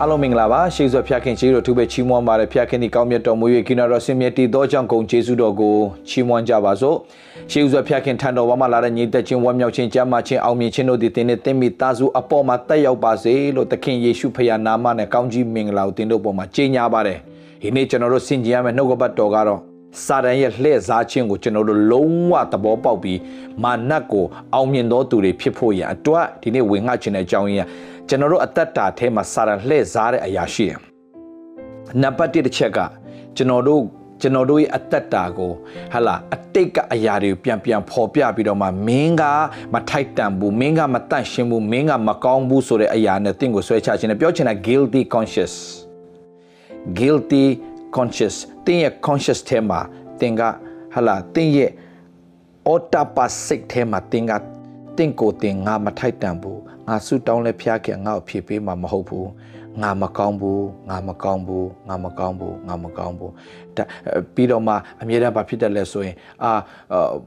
အားလုံးမင်္ဂလာပါရှေးစွာဖျားခင်ကျေးဇူးတော်သူပဲချီးမွမ်းပါတယ်ဖျားခင်ဒီကောင်းမြတ်တော်မူ၍ကိနာတော်ဆင်မြတ်တည်သောကြောင့်ဂုဏ်ကျေးဇူးတော်ကိုချီးမွမ်းကြပါစို့ရှေးစွာဖျားခင်ထံတော်ဘာမှလာတဲ့ညီသက်ချင်းဝမ်းမြောက်ခြင်းကြမ်းမာခြင်းအောင်မြင်ခြင်းတို့သည်တင်းနဲ့တင်းမိသားစုအပေါ်မှာတက်ရောက်ပါစေလို့သခင်ယေရှုဖခင်နာမနဲ့ကောင်းကြီးမင်္ဂလာကိုတင်းတို့ပေါ်မှာကြေညာပါတယ်ဒီနေ့ကျွန်တော်တို့ဆင်ကျင်ရမယ့်နှုတ်ကပတ်တော်ကတော့စာတန်ရဲ့လှည့်စားခြင်းကိုကျွန်တော်တို့လုံးဝသဘောပေါက်ပြီးမာနကိုအောင်မြင်သောသူတွေဖြစ်ဖို့ရန်အတွက်ဒီနေ့ဝင်ငှချင်တဲ့အကြောင်းရင်း ကျွန်တော်တို့အသက်တာထဲမှာစာရန်လှည့်စားတဲ့အရာရှိတယ်။နံပါတ်1တစ်ချက်ကကျွန်တော်တို့ကျွန်တော်တို့ရဲ့အသက်တာကိုဟာလာအတိတ်ကအရာတွေကိုပြန်ပြန်ဖော်ပြပြီးတော့မှမင်းကမထိုက်တန်ဘူးမင်းကမတန့်ရှင်းဘူးမင်းကမကောင်းဘူးဆိုတဲ့အရာနဲ့တင့်ကိုဆွဲချခြင်းနဲ့ပြောချင်တာ guilty conscious guilty conscious တင်းရဲ့ conscious ထဲမှာတင်ကဟာလာတင်းရဲ့ autopasic ထဲမှာတင်ကတင့်ကိုတင်ငါမထိုက်တန်ဘူး ငါဆူတောင်းလဲဖျားခင်ငါ့ကိုဖြည့်ပေးမှာမဟုတ်ဘူးငါမကောင်းဘူးငါမကောင်းဘူးငါမကောင်းဘူးငါမကောင်းဘူးဒါပြီးတော့မှအမြဲတမ်းဘာဖြစ်တယ်လဲဆိုရင်အာ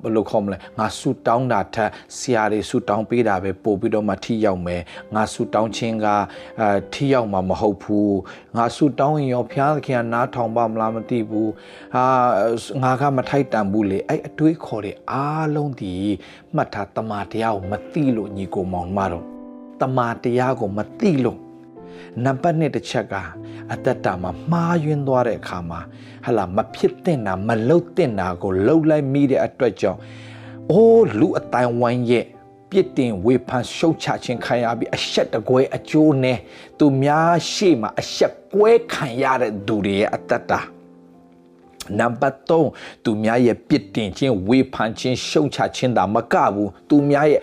ဘယ်လိုခေါ်မလဲငါဆူတောင်းတာထက်ဆရာတွေဆူတောင်းပေးတာပဲပို့ပြီးတော့မှထိရောက်မယ်ငါဆူတောင်းခြင်းကအာထိရောက်မှာမဟုတ်ဘူးငါဆူတောင်းရင်ရောဖျားခင်ကနားထောင်ပါမလားမသိဘူးဟာငါကမထိုက်တန်ဘူးလေအဲ့အတွေးခေါ်တဲ့အားလုံးဒီမှတ်ထားတမာတရားကိုမသိလို့ညီကိုမောင်မတော့ တမာတရားကိုမသိလို့နံပါတ်1တစ်ချက်ကအသက်တာမှာမှားယွင်းသွားတဲ့အခါမှာဟလာမဖြစ်တဲ့နာမလုတ်တဲ့နာကိုလှုပ်လိုက်မိတဲ့အတွက်ကြောင့်အိုးလူအတိုင်းဝိုင်းရဲ့ပြစ်တင်ဝေဖန်ရှုတ်ချခြင်းခံရပြီးအဆက်တကွဲအကျိုးနဲ့သူများရှေ့မှာအဆက်ကွဲခံရတဲ့သူတွေရဲ့အသက်တာနံပါတ်3သူများရဲ့ပြစ်တင်ခြင်းဝေဖန်ခြင်းရှုံချခြင်းဒါမကဘူးသူများရဲ့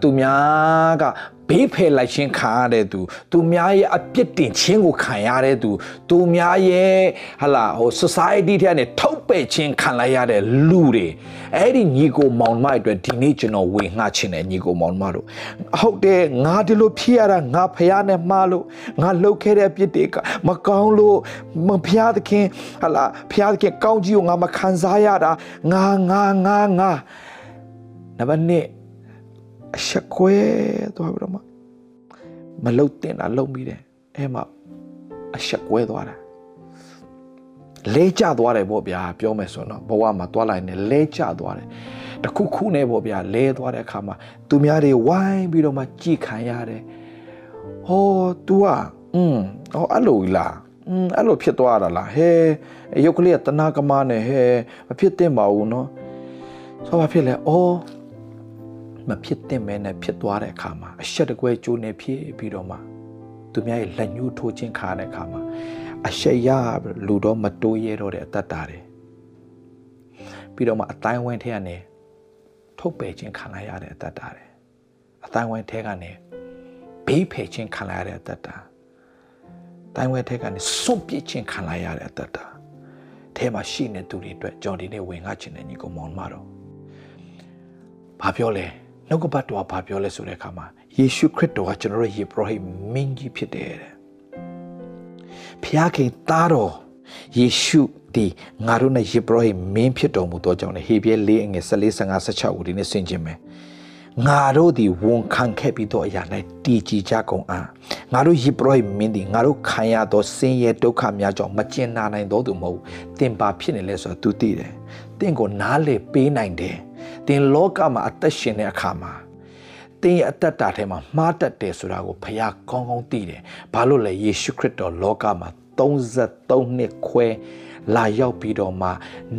သူများက ဘေးဖယ်လိုက်ခြင်းခံရတဲ့သူသူများရဲ့အပြစ်တင်ခြင်းကိုခံရတဲ့သူသူများရဲ့ဟလာဟို society ထဲကနေထုတ်ပယ်ခြင်းခံလိုက်ရတဲ့လူတွေအဲ့ဒီညီကိုမောင်မအတွက်ဒီနေ့ကျွန်တော်ဝေငှခြင်းနဲ့ညီကိုမောင်မတို့ဟုတ်တယ်ငါဒီလိုဖြစ်ရတာငါဖះနဲ့မှားလို့ငါလှုပ်ခဲ့တဲ့အပြစ်တွေကမကောင်းလို့မဖះသခင်ဟလာဖះသခင်ကောင်းကြီးကိုငါမခံစားရတာငါငါငါငါနံပါတ်1 အဆက်ကွဲသွားပြီးတော့မှမလုတ်တင်တာလုံပြီးတယ်အဲမှာအဆက်ကွဲသွားတာလဲကျသွားတယ်ပေါ့ဗျာပြောမယ်ဆိုတော့ဘဝမှာသွားလိုက်နေလဲကျသွားတယ်တခုခုနဲ့ပေါ့ဗျာလဲသွားတဲ့အခါမှာသူများတွေဝိုင်းပြီးတော့မှကြည်ခံရတယ်ဟော तू อ่ะอืมဟောအဲ့လိုလားอืมအဲ့လိုဖြစ်သွားတာလားဟဲရုပ်ကလေးကတနာကမနဲ့ဟဲမဖြစ်သင့်ပါဘူးเนาะဆိုဘာဖြစ်လဲအော် မဖြစ်သင့်မဲနဲ့ဖြစ်သွားတဲ့အခါမှာအဆက်တကွဲကျိုးနေဖြစ်ပြီးတော့မှသူများရဲ့လက်ညှိုးထိုးခြင်းခါတဲ့အခါမှာအဆက်ရလူတော့မတိုးရဲတော့တဲ့အတ္တတာတွေပြီးတော့မှအတိုင်းဝိုင်းထဲကနေထုတ်ပယ်ခြင်းခံလိုက်ရတဲ့အတ္တတာတွေအတိုင်းဝိုင်းထဲကနေဘေးဖယ်ခြင်းခံလိုက်ရတဲ့အတ္တတာတိုင်းဝိုင်းထဲကနေစွန့်ပစ်ခြင်းခံလိုက်ရတဲ့အတ္တတာထဲမှာရှိနေသူတွေအတွက်ကြော်ဒီနေ့ဝင်ငါခြင်းနဲ့ညီကောင်မောင်မတော်ဘာပြောလဲ နှုတ်ကပတ်တော်ဘာပြောလဲဆိုတဲ့အခါမှာယေရှုခရစ်တော်ကကျွန်တော်ရဲ့ယေဘရဟိမင်းကြီးဖြစ်တယ်တဲ့ဖျားခင်သားတော်ယေရှုဒီငါတို့နဲ့ယေဘရဟိမင်းဖြစ်တော်မူသောကြောင့်လေဟေပြဲ၄အငယ်14 15 16ကိုဒီနေ့ဆင်ခြင်မယ်ငါတို့ဒီဝန်ခံခဲ့ပြီးတော့အရာ၌တည်ကြည်ကြကုန်အားငါတို့ယေဘရဟိမင်းဒီငါတို့ခံရသောဆင်းရဲဒုက္ခများကြောင့်မကျင်နာနိုင်သောသူမဟုတ်တင်ပါဖြစ်နေလဲဆိုတော့ तू သိတယ်တင့်ကိုနားလေပေးနိုင်တယ် တင်လောကမှာအသက်ရှင်တဲ့အခါမှာတင်းရဲ့အသက်တာထဲမှာမှားတတ်တယ်ဆိုတာကိုဖခင်ကောင်းကောင်းသိတယ်။ဘာလို့လဲယေရှုခရစ်တော်လောကမှာ33နှစ်ခွဲလာရောက်ပြီးတော့မှ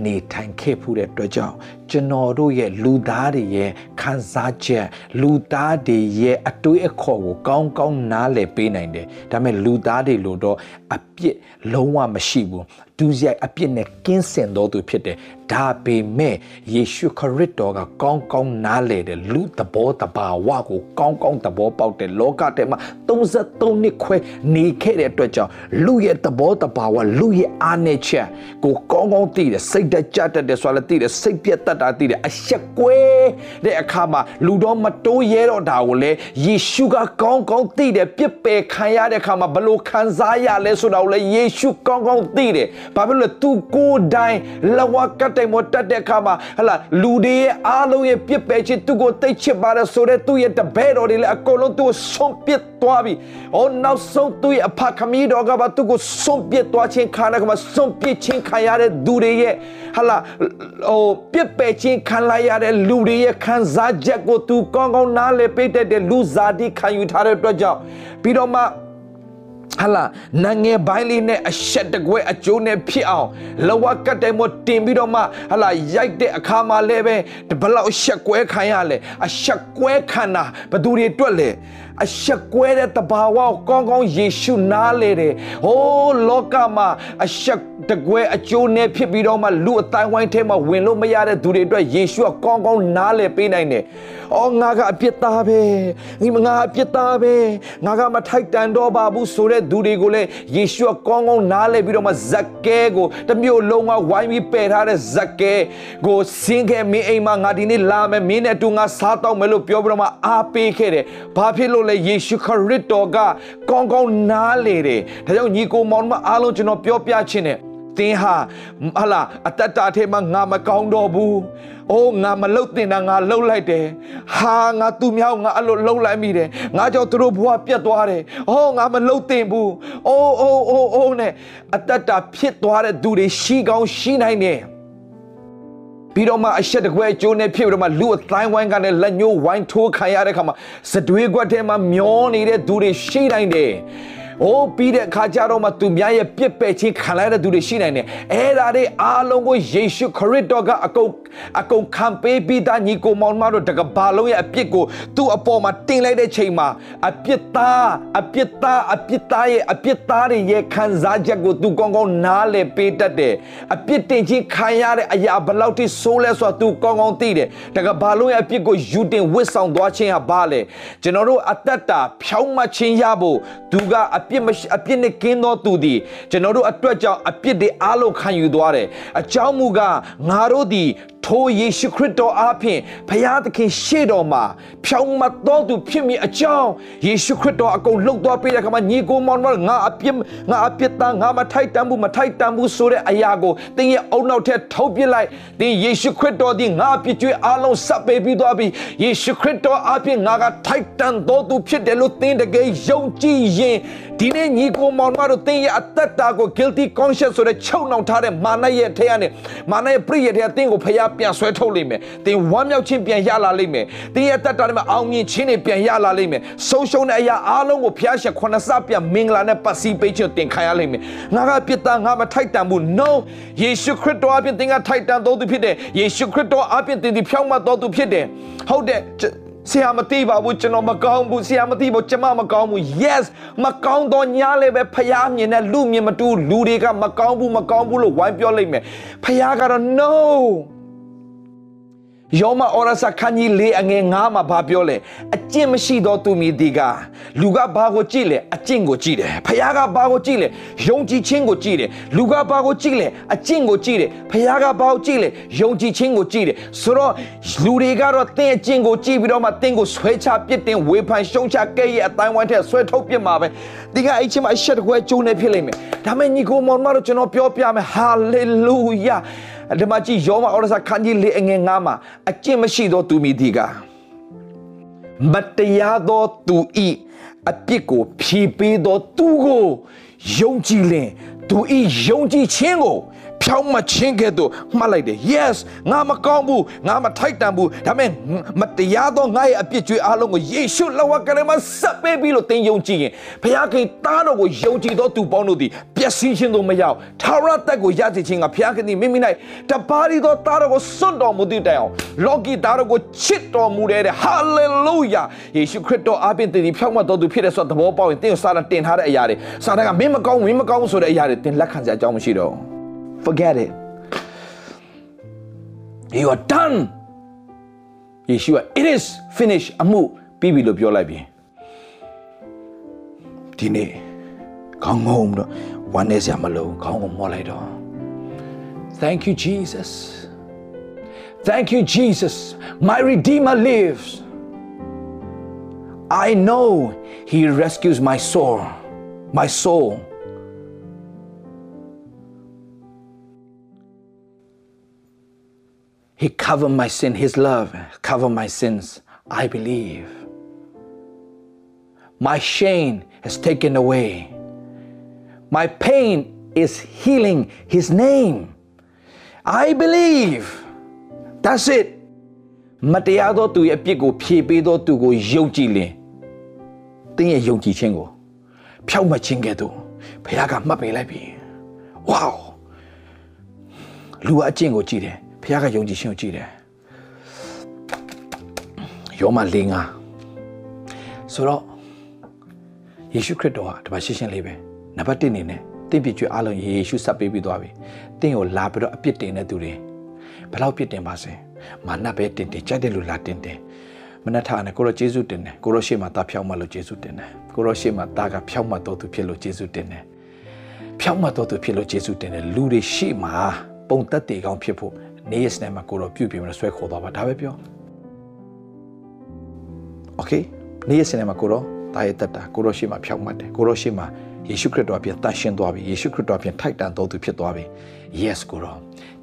နေထိုင်ခဲ့ဖူးတဲ့အတွက်ကြောင့်ကျွန်တော်တို့ရဲ့လူသားတွေရဲ့ခံစားချက်လူသားတွေရဲ့အတွေးအခေါ်ကိုကောင်းကောင်းနားလည်ပေးနိုင်တယ်ဒါပေမဲ့လူသားတွေလို့တော့အ ပြစ်လုံးဝမရှိဘူးဒုစရိုက်အပြစ်နဲ့ကင်းစင်တော်သူဖြစ်တယ်ဒါပေမဲ့ယေရှုခရစ်တော်ကကောင်းကောင်းနားလည်တယ်လူသဘောတဘာဝကိုကောင်းကောင်းသဘောပေါက်တယ်လောကထဲမှာ33နှစ်ခွဲနေခဲ့တဲ့အတွက်ကြောင့်လူရဲ့သဘောတဘာဝလူရဲ့အားနည်းချက်ကိုကောင်းကောင်းသိတယ်စိတ်တကြတတ်တယ်ဆိုလည်းသိတယ်စိတ်ပြတ်တတ်တာသိတယ်အဆက်ကွဲတဲ့အခါမှာလူတော်မတိုးရဲတော့တာကိုလေယေရှုကကောင်းကောင်းသိတယ်ပြစ်ပယ်ခံရတဲ့အခါမှာဘလို့ခံစားရလဲဆိုတာကိုလေယေရှုကောင်းကောင်းသိတယ်ဘာဖြစ်လို့လဲသူကိုယ်တိုင်လဝကတ်တိုင်မတတ်တဲ့အခါမှာဟလာလူတွေရဲ့အားလုံးရဲ့ပြစ်ပယ်ခြင်းသူကိုသိချစ်ပါတယ်ဆိုတဲ့သူ့ရဲ့တပည့်တော်တွေလည်းအကုန်လုံးသူ့ကိုဆုံးပစ်သွားပြီ။အော်နောက်ဆုံးသူ့ရဲ့အဖခမီးတော်ကပါသူ့ကိုဆုံးပစ်သွားခြင်းခါတဲ့ကမှာဆုံးပစ်ခြင်းခံရတဲ့သူတွေရဲ့ဟလာဟိုပြစ်ပယ်ခြင်းခံလိုက်ရတဲ့လူတွေရဲ့ခံစားချက်ကိုသူကောင်းကောင်းနားလည်ပေးတတ်တဲ့လူစားတိခံယူထားတဲ့အတွက်ကြောင့်ပြီးတော့မှ ဟလာနငယ်ပိုင်းလေးနဲ့အဆက်တကွဲအကျိုးနဲ့ဖြစ်အောင်လဝကတ်တိုင်မတင်ပြီးတော့မှဟလာရိုက်တဲ့အခါမှာလည်းပဲဘလောက်ရှက်ကွဲခံရလဲအရှက်ကွဲခံတာဘသူတွေတွက်လဲ အဆက်ကွဲတဲ့တဘာဝကိုကောင်းကောင်းယေရှုနားလေတယ်။ဟိုးလောကမှာအဆက်တကွဲအကျိုးနဲ့ဖြစ်ပြီးတော့မှလူအတိုင်းဝိုင်းထဲမှာဝင်လို့မရတဲ့သူတွေအတွက်ယေရှုကကောင်းကောင်းနားလေပေးနိုင်တယ်။အော်ငါကအပြစ်သားပဲ။ငါငါအပြစ်သားပဲ။ငါကမထိုက်တန်တော့ပါဘူးဆိုတဲ့သူတွေကိုလည်းယေရှုကကောင်းကောင်းနားလေပြီးတော့မှဇက်ကဲကိုတမျိုးလုံးကဝိုင်းပြီးပယ်ထားတဲ့ဇက်ကဲကိုစင်းခဲ့မင်းအိမ်မှာငါဒီနေ့လာမယ်မင်းနဲ့တူငါစားတော့မယ်လို့ပြောပြီးတော့မှအားပေးခဲ့တယ်။ဘာဖြစ်လို့လဲယေရှုခရစ်တော်ကကောင်းကောင်းနားလေတယ်ဒါကြောင့်ညီကိုမောင်မအားလုံးကျွန်တော်ပြောပြချင်တယ်သင်ဟာဟလာအတ္တတာထဲမှာငါမကောင်းတော့ဘူး။အိုးငါမလုတ်တင်တာငါလှုပ်လိုက်တယ်။ဟာငါသူမြောက်ငါအဲ့လိုလှုပ်လိုက်မိတယ်။ငါကြောင့်သူတို့ဘဝပြတ်သွားတယ်။အိုးငါမလုတ်တင်ဘူး။အိုးအိုးအိုးအိုးနဲ့အတ္တတာဖြစ်သွားတဲ့သူတွေရှိကောင်းရှိနိုင်တယ်။ ပြီးတော့မှအဆက်တကွဲအကျိုးနဲ့ဖြစ်ပြီးတော့မှလူအတိုင်းဝိုင်းကလည်းလက်ညှိုးဝိုင်းထိုးခံရတဲ့ခါမှာစတွေးကွက်ထဲမှာမျောနေတဲ့သူတွေရှိနိုင်တယ်။ အိုးပြီးတဲ့အခါကျတော့မှသူများရဲ့ပြစ်ပယ်ခြင်းခံလိုက်တဲ့သူတွေရှိနိုင်တယ်။အဲ့ဒါတွေအားလုံးကိုယေရှုခရစ်တော်ကအကုန်အကုန်ခံပေးပြီးသားညီကိုမောင်မတို့တကဘာလုံးရဲ့အပြစ်ကိုသူ့အပေါ်မှာတင်လိုက်တဲ့ချိန်မှာအပြစ်သားအပြစ်သားအပြစ်သားရဲ့အပြစ်သားတွေရဲ့ခံစားချက်ကိုသူကောင်းကောင်းနားလည်ပေးတတ်တယ်။အပြစ်တင်ခြင်းခံရတဲ့အရာဘလောက်ထိဆိုးလဲဆိုတာသူကောင်းကောင်းသိတယ်။တကဘာလုံးရဲ့အပြစ်ကိုယူတင်ဝစ်ဆောင်သွားခြင်းဟာဘာလဲ။ကျွန်တော်တို့အသက်တာဖြောင်းမှခြင်းရဖို့သူကအပြစ်မရှိအပြစ်နဲ့ကင်းသောသူသည်ကျွန်တော်တို့အတွက်ကြောင့်အပြစ်တွေအားလုံးခံယူသွားတယ်။အကြောင်းမူကားငါတို့သည် ထိုယေရှုခရစ်တော်အားဖြင့်ဖျားသခင်ရှေ့တော်မှာဖြောင်းမတော်သူဖြစ်မည်အကြောင်းယေရှုခရစ်တော်အကုန်လှုပ်သွားပေးတဲ့အခါမှာညီကိုမောင်မောင်ငါအပြစ်ငါအပြစ်သားငါမထိုက်တန်ဘူးမထိုက်တန်ဘူးဆိုတဲ့အရာကိုသင်ရဲ့အုံနောက်ထက်ထုတ်ပစ်လိုက်သင်ယေရှုခရစ်တော်သည်ငါအပြစ်ကြွေးအလုံးဆက်ပေးပြီးသွားပြီယေရှုခရစ်တော်အားဖြင့်ငါကထိုက်တန်တော်သူဖြစ်တယ်လို့သင်တကယ်ယုံကြည်ရင်ဒီနေ့ညီကိုမောင်မောင်တို့သင်ရဲ့အသက်တာကို guilty conscious ဆိုတဲ့ချုပ်နှောင်ထားတဲ့မာနရဲ့ထဲကနေမာနရဲ့ပြည့်ရဲ့ထဲကသင်ကိုဖျားပြန်ဆွဲထုတ်လိမ့်မယ်သင်ဝမ်းမြောက်ခြင်းပြန်ရလာလိမ့်မယ်သင်ရဲ့တက်တာတွေမှာအောင်မြင်ခြင်းတွေပြန်ရလာလိမ့်မယ်ဆုံးရှုံးတဲ့အရာအားလုံးကိုဖျားရှက်ခုနစပြန်မင်္ဂလာနဲ့ပတ်စည်းပေးခြင်းတင်ခံရလိမ့်မယ်ငါကပြစ်သားငါမထိုက်တန်ဘူး no ယေရှုခရစ်တော်အပြင်သင်ကထိုက်တန်တော်သူဖြစ်တယ်ယေရှုခရစ်တော်အပြင်သင်ဒီဖြောင်းမတော်သူဖြစ်တယ်ဟုတ်တယ်ဆရာမသိပါဘူးကျွန်တော်မကောင်းဘူးဆရာမသိဘူးကျွန်မမကောင်းဘူး yes မကောင်းတော့ညာလည်းပဲဖျားမြင်တဲ့လူမြင်မတူလူတွေကမကောင်းဘူးမကောင်းဘူးလို့ဝိုင်းပြောလိုက်မယ်ဖျားကတော့ no ယောမဩရစာခန်းကြီး၄အငယ်9မှာဘာပြောလဲအကျင့်မရှိသောသူမည်ဒီကလူကဘာကိုကြည့်လဲအကျင့်ကိုကြည့်တယ်ဖခင်ကဘာကိုကြည့်လဲယုံကြည်ခြင်းကိုကြည့်တယ်လူကဘာကိုကြည့်လဲအကျင့်ကိုကြည့်တယ်ဖခင်ကဘာကိုကြည့်လဲယုံကြည်ခြင်းကိုကြည့်တယ်ဆိုတော့လူတွေကတော့သင်အကျင့်ကိုကြည့်ပြီးတော့မှသင်ကိုဆွဲချပစ်တင်ဝေဖန်ရှုံချကဲ့ရဲ့အတိုင်းဝိုင်းထက်ဆွဲထုတ်ပစ်မှာပဲဒီကအဲ့ချင်းမှာအရှက်တကွဲကျုံနေဖြစ်လိမ့်မယ်ဒါမဲ့ညီကိုမောင်မတို့ကျွန်တော်ပြောပြမယ်ဟာလေလုယာ ဒီမှာကြည့်ယောမဩရစာခန်းကြီးလေးအငယ်ငါမှာအကျင့်မရှိသောသူမိဒီကမတရားသောသူဤအပြစ်ကိုဖြေပေးသောသူကိုယုံကြည်လင်သူဤယုံကြည်ခြင်းကို ဖြောင်းမချင်းကဲ့သို့မှတ်လိုက်တယ် yes ငါမကောင်းဘူးငါမထိုက်တန်ဘူးဒါပေမဲ့မတရားသောငါရဲ့အပြစ်ကြွေးအားလုံးကိုယေရှုလက်ဝါကလေးမှာဆက်ပေးပြီးလို့သင်ယုံကြည်ရင်ဘုရားခင်သားတော်ကိုယုံကြည်သောသူပေါင်းတို့သည်ပျက်စီးခြင်းသို့မရောက်ထာဝရတက်ကိုရစေခြင်းကဘုရားခင်သည်မိမိ၌တပါးရီသောသားတော်ကိုစွန့်တော်မူသည့်တိုင်အောင်လောကီသားတော်ကိုချစ်တော်မူတဲ့ဟာလေလုယာယေရှုခရစ်တော်အပြင်သင်ဖြောင့်မတ်တော်သူဖြစ်တဲ့ဆိုတဲ့သဘောပေါက်ရင်သင်ကိုစာတန်တင်ထားတဲ့အရာတွေစာတန်ကမင်းမကောင်းမင်းမကောင်းဆိုတဲ့အရာတွေသင်လက်ခံစရာအကြောင်းမရှိတော့ဘူး forget it. You are done. ယေရှုက it is finished အမှုပြီးပြီလို့ပြောလိုက်ပြီဒီနေ့ခေါင်းငုံတော့ဝမ်းနေစရာမလိုခေါင်းကိုမော့လိုက်တော့ Thank you Jesus Thank you Jesus my redeemer lives I know he rescues my soul my soul He covered my sin. His love covered my sins. I believe. My shame is taken away. My pain is healing His name. I believe. That's it. မတရားသောသူရဲ့အပြစ်ကိုဖြေပေးသောသူကိုယုံကြည်လင်တင်းရဲ့ယုံကြည်ခြင်းကိုဖြောက်မှတ်ခြင်းကဲ့သို့ဘုရားကမှတ်ပေးလိုက်ပြီ။ Wow လူအကျင့်ကိုကြည့်တယ် ဘုရားကယုံကြည်ခြင်းကိုကြည့်တယ်ယောမ၄ငါဆိုတော့ယေရှုခရစ်တော်ဟာဒီမှာရှင်းရှင်းလေးပဲနံပါတ်1အနေနဲ့တင့်ပြည့်ကျွအားလုံးယေရှုဆက်ပေးပြီးသွားပြီတင့်ကိုလာပြီးတော့အပြစ်တင်တဲ့သူတွေဘယ်လောက်ပြစ်တင်ပါစေမာနပဲတင်တင်ကြိုက်တဲ့လူလာတင်တင်မနက်ထားနဲ့ကိုရောယေရှုတင်တယ်ကိုရောရှေ့မှာတာဖြောက်မှလို့ယေရှုတင်တယ်ကိုရောရှေ့မှာတာကဖြောက်မှတော်သူဖြစ်လို့ယေရှုတင်တယ်ဖြောက်မှတော်သူဖြစ်လို့ယေရှုတင်တယ်လူတွေရှေ့မှာပုံသက်တေကောင်းဖြစ်ဖို့ နေရစ်နဲ့မှာကိုတော့ပြုတ်ပြင်ပြီးဆွဲခေါ်သွားပါဒါပဲပြော Okay နေရစ်နဲ့မှာကိုတော့တာရဲ့တက်တာကိုတော့ရှေ့မှာဖြောက်မှတ်တယ်ကိုတော့ရှေ့မှာယေရှုခရစ်တော်အပြင်တန်ရှင်းသွားပြီယေရှုခရစ်တော်အပြင်ထိုက်တန်တော်သူဖြစ်သွားပြီ yes ကိုတော့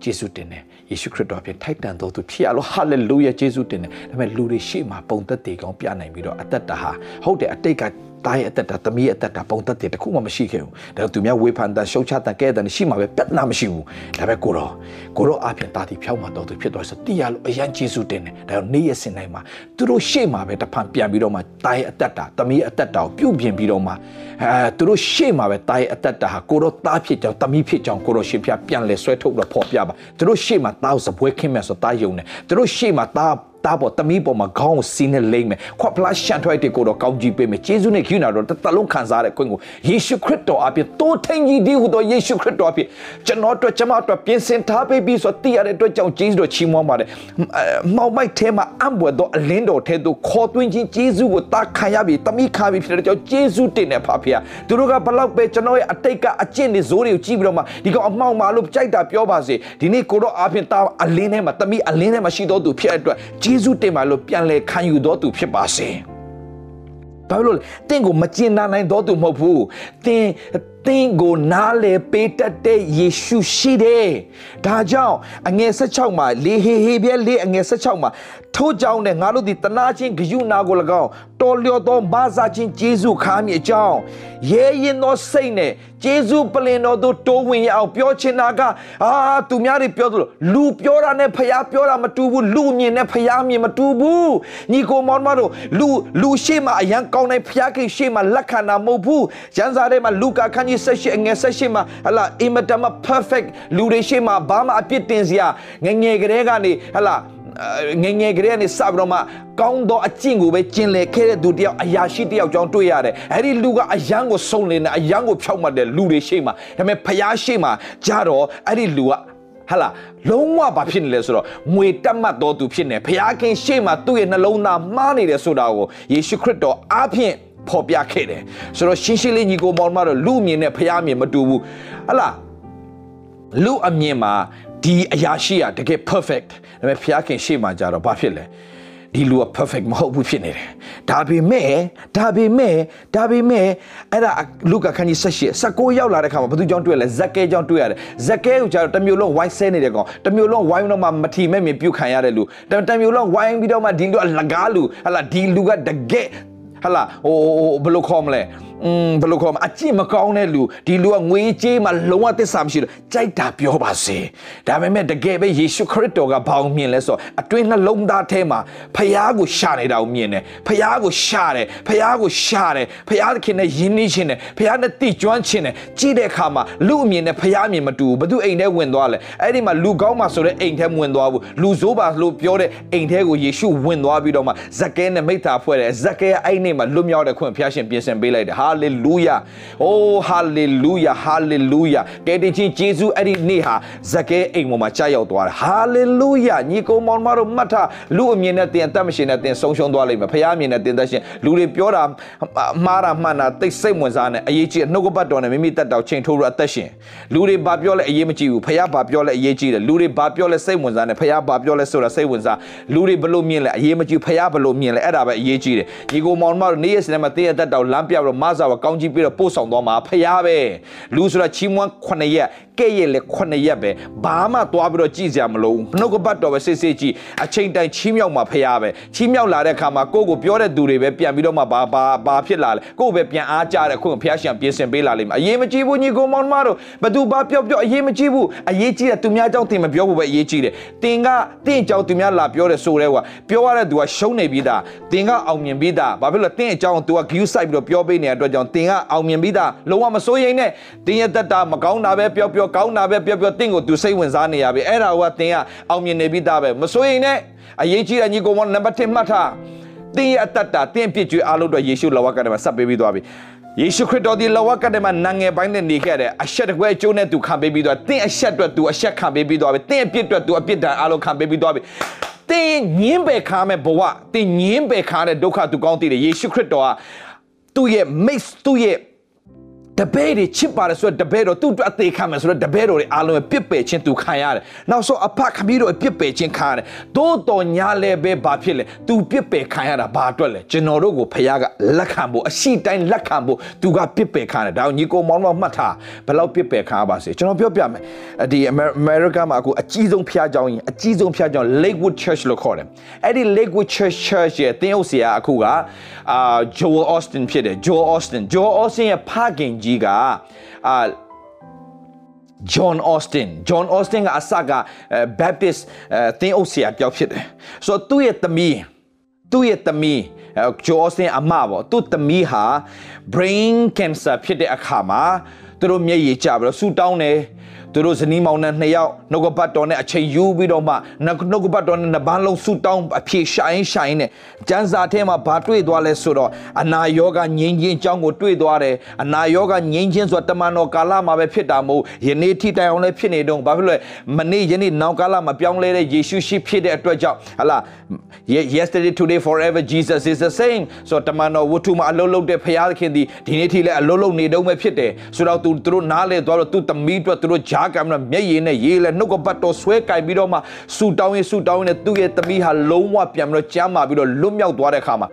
ယေရှုတင်တယ်ယေရှုခရစ်တော်အပြင်ထိုက်တန်တော်သူဖြစ်ရလို့ hallelujah ယေရှုတင်တယ်ဒါပေမဲ့လူတွေရှေ့မှာပုံသက်တည်ကောင်းပြနိုင်ပြီးတော့အသက်တာဟာဟုတ်တယ်အတိတ်က တားရဲ့အသက်တာသမီးရဲ့အသက်တာပုံသက်တယ်တခုမှမရှိခဲ့ဘူးဒါတော့သူများဝေဖန်တဲ့ရှုံချတဲ့ကဲတဲ့ရှိမှာပဲပြဿနာမရှိဘူးဒါပေမဲ့ကိုတော့ကိုတော့အပြင်တာတီဖြောင်းမှာတော့သူဖြစ်သွားဆိုတိရလို့အရန်ကျေးဇူးတင်တယ်ဒါတော့နေ့ရက်စင်တိုင်းမှာသူတို့ရှေ့မှာပဲတဖန်ပြန်ပြီးတော့မှတားရဲ့အသက်တာသမီးရဲ့အသက်တာကိုပြုပြင်ပြီးတော့မှအဲသူတို့ရှေ့မှာပဲတားရဲ့အသက်တာဟာကိုတော့တားဖြစ်ကြောင်းသမီးဖြစ်ကြောင်းကိုတော့ရှင်ဖျားပြန်လဲဆွဲထုတ်တော့ဖော်ပြပါသူတို့ရှေ့မှာတားကိုစပွဲခင်းမဲ့ဆိုတားယုံတယ်သူတို့ရှေ့မှာတား တာပေါ်တမီးပေါ်မှာခေါင်းကိုစီးနဲ့လိမ့်မယ်ခွက်ဖလားရှန်ထွက်တဲ့ကိုတော့ကောင်းကြီးပေးမယ်ယေရှုနဲ့ခိနာတော့တလုံးခံစားတဲ့ခွင့်ကိုယေရှုခရစ်တော်အပြင်တိုးထင်ကြီးဒီဟုသောယေရှုခရစ်တော်အပြင်ကျွန်တော်တို့ကျွန်မတို့ပြင်ဆင်ထားပေးပြီးဆိုတည်ရတဲ့အတွက်ကြောင့်ယေရှုတော်ချီးမွမ်းပါတယ်မောင်မိုက်ထဲမှာအံ့ဘွယ်သောအလင်းတော်ထဲသို့ခေါ်သွင်းခြင်းယေရှုကိုတာခံရပြီတမီးခံပြီဖြစ်တဲ့ကြောင့်ယေရှုတင်တဲ့ဖဖျားသူတို့ကဘလောက်ပဲကျွန်တော်ရဲ့အတိတ်ကအကျင့်တွေဇိုးတွေကိုကြည့်ပြီးတော့မှဒီကောင်အမှောင်မာလို့ကြိုက်တာပြောပါစေဒီနေ့ကိုတော့အပြင်တာအလင်းထဲမှာတမီးအလင်းထဲမှာရှိတော်သူဖြစ်တဲ့အတွက်ယေရှုတင်ပါလို့ပြန်လဲခံယူတော်သူဖြစ်ပါစေ။ဘာလို့လဲ။တင့်ကိုမကျင်နာနိုင်တော်သူမဟုတ်ဘူး။တင်တင်ကိုနားလေပေးတတ်တဲ့ယေရှုရှိတယ်။ဒါကြောင့်အငယ်16မှာလေဟေဟေပြဲလေအငယ်16မှာထို့ကြောင့်နဲ့ငါတို့ဒီတနာချင်းဂယုနာကို၎င်းတော်လျော်သောမဆာချင်းဂျေစုခါမည်အကြောင်းရဲရင်သောစိတ်နဲ့ဂျေစုပလင်တော်တို့တိုးဝင်ရအောင်ပြောချင်တာကအာသူများတွေပြောသလိုလူပြောတာနဲ့ဖျားပြောတာမတူဘူးလူမြင်နဲ့ဖျားမြင်မတူဘူးညီကိုမောင်မတို့လူလူရှိမှအရန်ကောင်းတဲ့ဖျားခင်ရှိမှလက်ခံတာမဟုတ်ဘူးရန်စာထဲမှာလူကာခန်းကြီးဆက်ရှိအငယ်ဆက်ရှိမှာဟလာအင်မတန်မှ perfect လူတွေရှိမှဘာမှအပြစ်တင်စရာငငယ်ကလေးကနေဟလာ ငငယ်ကလေးကနေစပြီးတော့မှကောင်းသောအကျင့်ကိုပဲကျင်လည်ခဲ့တဲ့သူတယောက်အရာရှိတယောက်ကြောင့်တွေ့ရတယ်အဲ့ဒီလူကအယံကိုစုံလင်တယ်အယံကိုဖြောက်မှတ်တယ်လူတွေရှိမှဒါပေမဲ့ဖျားရှိမှကြတော့အဲ့ဒီလူကဟာလာလုံးဝဘာဖြစ်နေလဲဆိုတော့ငွေတက်မှတ်တော်သူဖြစ်နေဘုရားခင်ရှေ့မှာသူ့ရဲ့နှလုံးသားမှားနေတယ်ဆိုတာကိုယေရှုခရစ်တော်အားဖြင့်ဖော်ပြခဲ့တယ်ဆိုတော့ရှင်းရှင်းလေးညီကိုမောင်မတော့လူအမြင်နဲ့ဘုရားအမြင်မတူဘူးဟလာလူအမြင်မှာ ဒီအရာရှိကတကယ် perfect ဒါပေမဲ့ဘုရားခင်ရှေ့မှာကြတော့ဘာဖြစ်လဲဒီလူက perfect မဟုတ်ဘူးဖြစ်နေတယ်ဒါပေမဲ့ဒါပေမဲ့ဒါပေမဲ့အဲ့ဒါလူကခန်းကြီးဆက်ရှိ16ရောက်လာတဲ့ခါမှာဘသူကြောင့်တွေ့လဲဇက်ကဲကြောင့်တွေ့ရတယ်ဇက်ကဲကိုကျတော့တမျိုးလုံးဝိုင်းဆဲနေတဲ့ကောင်တမျိုးလုံးဝိုင်းတော့မှမထီမဲ့မြင်ပြုတ်ခံရတဲ့လူတမျိုးလုံးဝိုင်းပြီးတော့မှဒီလူကလကားလူဟလာဒီလူကတကယ်ဟလာဟိုဘယ်လိုခေါ်မလဲ อืมဘယ်လိုခေါ်မလဲအကျင့်မကောင်းတဲ့လူဒီလူကငွေကြေးမှာလုံးဝသစ္စာမရှိလို့ကြိုက်တာပြောပါစေဒါပေမဲ့တကယ်ပဲယေရှုခရစ်တော်ကဘာအောင်မြင်လဲဆိုတော့အတွင်းနှလုံးသားထဲမှာဖျားကိုရှာနေတာကိုမြင်တယ်ဖျားကိုရှာတယ်ဖျားကိုရှာတယ်ဖျားသခင်နဲ့ယဉ်နှီးခြင်းတယ်ဖျားနဲ့တိကျွမ်းခြင်းတယ်ကြည့်တဲ့အခါမှာလူအမြင်နဲ့ဖျားအမြင်မတူဘူးဘသူအိမ်ထဲဝင်သွားလဲအဲ့ဒီမှာလူကောင်းမှဆိုတဲ့အိမ်ထဲဝင်သွားဘူးလူဆိုးပါလို့ပြောတဲ့အိမ်ထဲကိုယေရှုဝင်သွားပြီးတော့မှဇက်ကဲနဲ့မိသားဖွဲ့တယ်ဇက်ကဲအဲ့နေ့မှာလွတ်မြောက်တဲ့ခွင့်ဖျားရှင်ပြင်ဆင်ပေးလိုက်တယ်ဟာလေလုယာအိုးဟာလေလုယာဟာလေလုယာကဲတင်ချင်းဂျေဇုအဲ့ဒီနေ့ဟာဇက်ကဲအိမ်ပေါ်မှာကြာရောက်သွားတယ်ဟာလေလုယာညီကိုမောင်မတို့မှတ်ထားလူအမြင်နဲ့တင်အသက်မရှင်နဲ့တင်ဆုံးရှုံးသွားလိမ့်မယ်ဖျားအမြင်နဲ့တင်သက်ရှင်လူတွေပြောတာမှားတာမှန်တာတိတ်စိတ်ဝင်စားနေအရေးကြီးနှုတ်ကပတ်တော်နဲ့မိမိတက်တော်ချိန်ထိုးရအသက်ရှင်လူတွေဘာပြောလဲအရေးမကြီးဘူးဖျားဘာပြောလဲအရေးကြီးတယ်လူတွေဘာပြောလဲစိတ်ဝင်စားနေဖျားဘာပြောလဲဆိုတာစိတ်ဝင်စားလူတွေဘလို့မြင်လဲအရေးမကြီးဖျားဘလို့မြင်လဲအဲ့ဒါပဲအရေးကြီးတယ်ညီကိုမောင်မတို့နေ့ရက်စနေမှာတင်းရတက်တော်လမ်းပြပြီးတော့မဆာဝကောင်းကြီးပြီးတော့ပို့ဆောင်သွားမှာဖျားပဲလူဆိုတာချီးမွမ်း9ရက်ကဲ့ရဲ့လေ9ရက်ပဲဘာမှသွားပြီးတော့ကြည်စရာမလိုဘူးနှုတ်ကပတ်တော်ပဲစစ်စစ်ကြည့်အချိန်တိုင်းချီးမြှောက်မှာဖရားပဲချီးမြှောက်လာတဲ့အခါမှာကိုယ့်ကိုပြောတဲ့သူတွေပဲပြန်ပြီးတော့မှဘာဘာဘာဖြစ်လာလဲကိုယ့်ပဲပြန်အားကြတဲ့ခွင့်ကိုဖရားရှင်ပြင်ဆင်ပေးလာလိမ့်မယ်အရေးမကြီးဘူးညီကိုမောင်မတို့ဘသူဘာပြောပြောအရေးမကြီးဘူးအရေးကြီးတဲ့သူများကြောင့်တင်မပြောဘူးပဲအရေးကြီးတယ်တင်ကတင့်ကြောင့်သူများလာပြောတယ်ဆိုတဲ့ကွာပြောရတဲ့သူကရှုံးနေပြီးသားတင်ကအောင်မြင်ပြီးသားဘာဖြစ်လို့တင့်အကြောင်းသူက view site ပြီးတော့ပြောပေးနေတဲ့အတွက်ကြောင့်တင်ကအောင်မြင်ပြီးသားလုံးဝမစိုးရိမ်နဲ့တင်ရဲ့တက်တာမကောင်းတာပဲပြောပြောကောင်းတာပဲပြောပြောတင့်ကိုသူစိတ်ဝင်စားနေရပြီအဲ့ဒါကတင်ကအောင်မြင်နေပြီးသားပဲမစိုးရိမ်နဲ့အရေးကြီးတဲ့ညီကောင်မနံပါတ်1မှတ်ထားတင်းရဲ့အတ္တတာတင်းပြစ်ကျွေးအားလုံးတော့ယေရှုလဝကထဲမှာဆက်ပေးပြီးသွားပြီယေရှုခရစ်တော်ဒီလဝကထဲမှာနာငယ်ပိုင်းနဲ့နေခဲ့တယ်အရှက်တကွဲအကျိုးနဲ့သူခံပေးပြီးသွားတင်းအရှက်အတွက်သူအရှက်ခံပေးပြီးသွားပြီတင်းအပြစ်အတွက်သူအပြစ်ဒဏ်အားလုံးခံပေးပြီးသွားပြီတင်းညင်းပယ်ခါမဲ့ဘဝတင်းညင်းပယ်ခါတဲ့ဒုက္ခသူကောင်းသိတယ်ယေရှုခရစ်တော်ကသူ့ရဲ့ mix သူ့ရဲ့ တပည့်တွေချစ်ပါတယ်ဆိုတော့တပည့်တော်သူ့အတွက်အသေးခံမယ်ဆိုတော့တပည့်တော်တွေအားလုံးပြစ်ပယ်ခြင်းသူခံရတယ်။နောက်ဆုံးအဖခမီးတော်ပြစ်ပယ်ခြင်းခံရတယ်။သို့တော်ညာလည်းပဲဘာဖြစ်လဲ။ तू ပြစ်ပယ်ခံရတာဘာအတွက်လဲ။ကျွန်တော်တို့ကိုဖခင်ကလက်ခံဖို့အရှိတိုင်းလက်ခံဖို့ तू ကပြစ်ပယ်ခံတယ်။ဒါကိုညီကိုမောင်မောင်မှတ်ထားဘယ်လောက်ပြစ်ပယ်ခံရပါစေ။ကျွန်တော်ပြောပြမယ်။ဒီ America မှာအခုအကြီးဆုံးဖခင်ကြောင်းရင်အကြီးဆုံးဖခင်ကြောင်း Lakewood Church လို့ခေါ်တယ်။အဲ့ဒီ Lakewood Church Church ရဲ့တင်းအုပ်ဆရာအခုကအာ Joel Austin ဖြစ်တယ်။ Joel Austin Joel Austin ရဲ့ဖခင်ကြီးကအာ John Austin John Austin ကအစက Baptist သင်းအုပ်ဆရာတယောက်ဖြစ်တယ်ဆိုတော့သူ့ရဲ့သမီးသူ့ရဲ့သမီး John Austin အမပေါ့သူ့သမီးဟာ brain cancer ဖြစ်တဲ့အခါမှာသူတို့မျက်ရည်ကျပြီးတော့ဆူတောင်းတယ် သူတို့ဇနီးမောင်နှံနှစ်ယောက်နှုတ်ကပတ်တော်နဲ့အချိန်ယူပြီးတော့မှနှုတ်ကပတ်တော်နဲ့နှစ်ပန်းလုံးဆူတောင်းအဖြေရှိုင်းရှိုင်းနဲ့ကျမ်းစာထဲမှာဘာတွေ့သွားလဲဆိုတော့အနာယောဂငြိမ်းချင်းအကြောင်းကိုတွေ့သွားတယ်အနာယောဂငြိမ်းချင်းဆိုတာတမန်တော်ကာလမှာပဲဖြစ်တာမဟုတ်ယနေ့ထိတိုင်အောင်လည်းဖြစ်နေတော့ဘာဖြစ်လဲမနေ့ယနေ့နောက်ကာလမှာပြောင်းလဲတဲ့ယေရှုရှိဖြစ်တဲ့အတွက်ကြောင့်ဟလာ yesterday today forever Jesus is the same ဆိုတော့တမန်တော်ဝတ္ထုမှာအလုံးလုံးတဲ့ဖခင်ခင်ဒီဒီနေ့ထိလည်းအလုံးလုံးနေတော့မှဖြစ်တယ်ဆိုတော့သူတို့နားလေသွားတော့သူသမီးတို့သူတို့ဂျာကံနဲ့မျက်ရည်နဲ့ရေးလဲနှုတ်ကပတ်တော်ဆွဲကင်ပြီးတော့မှဆူတောင်းရင်ဆူတောင်းရင်သူ့ရဲ့သမီးဟာလုံးဝပြန်ပြီးတော့ကြမ်းမာပြီးတော့လွတ်မြောက်သွားတဲ့အခါမှာ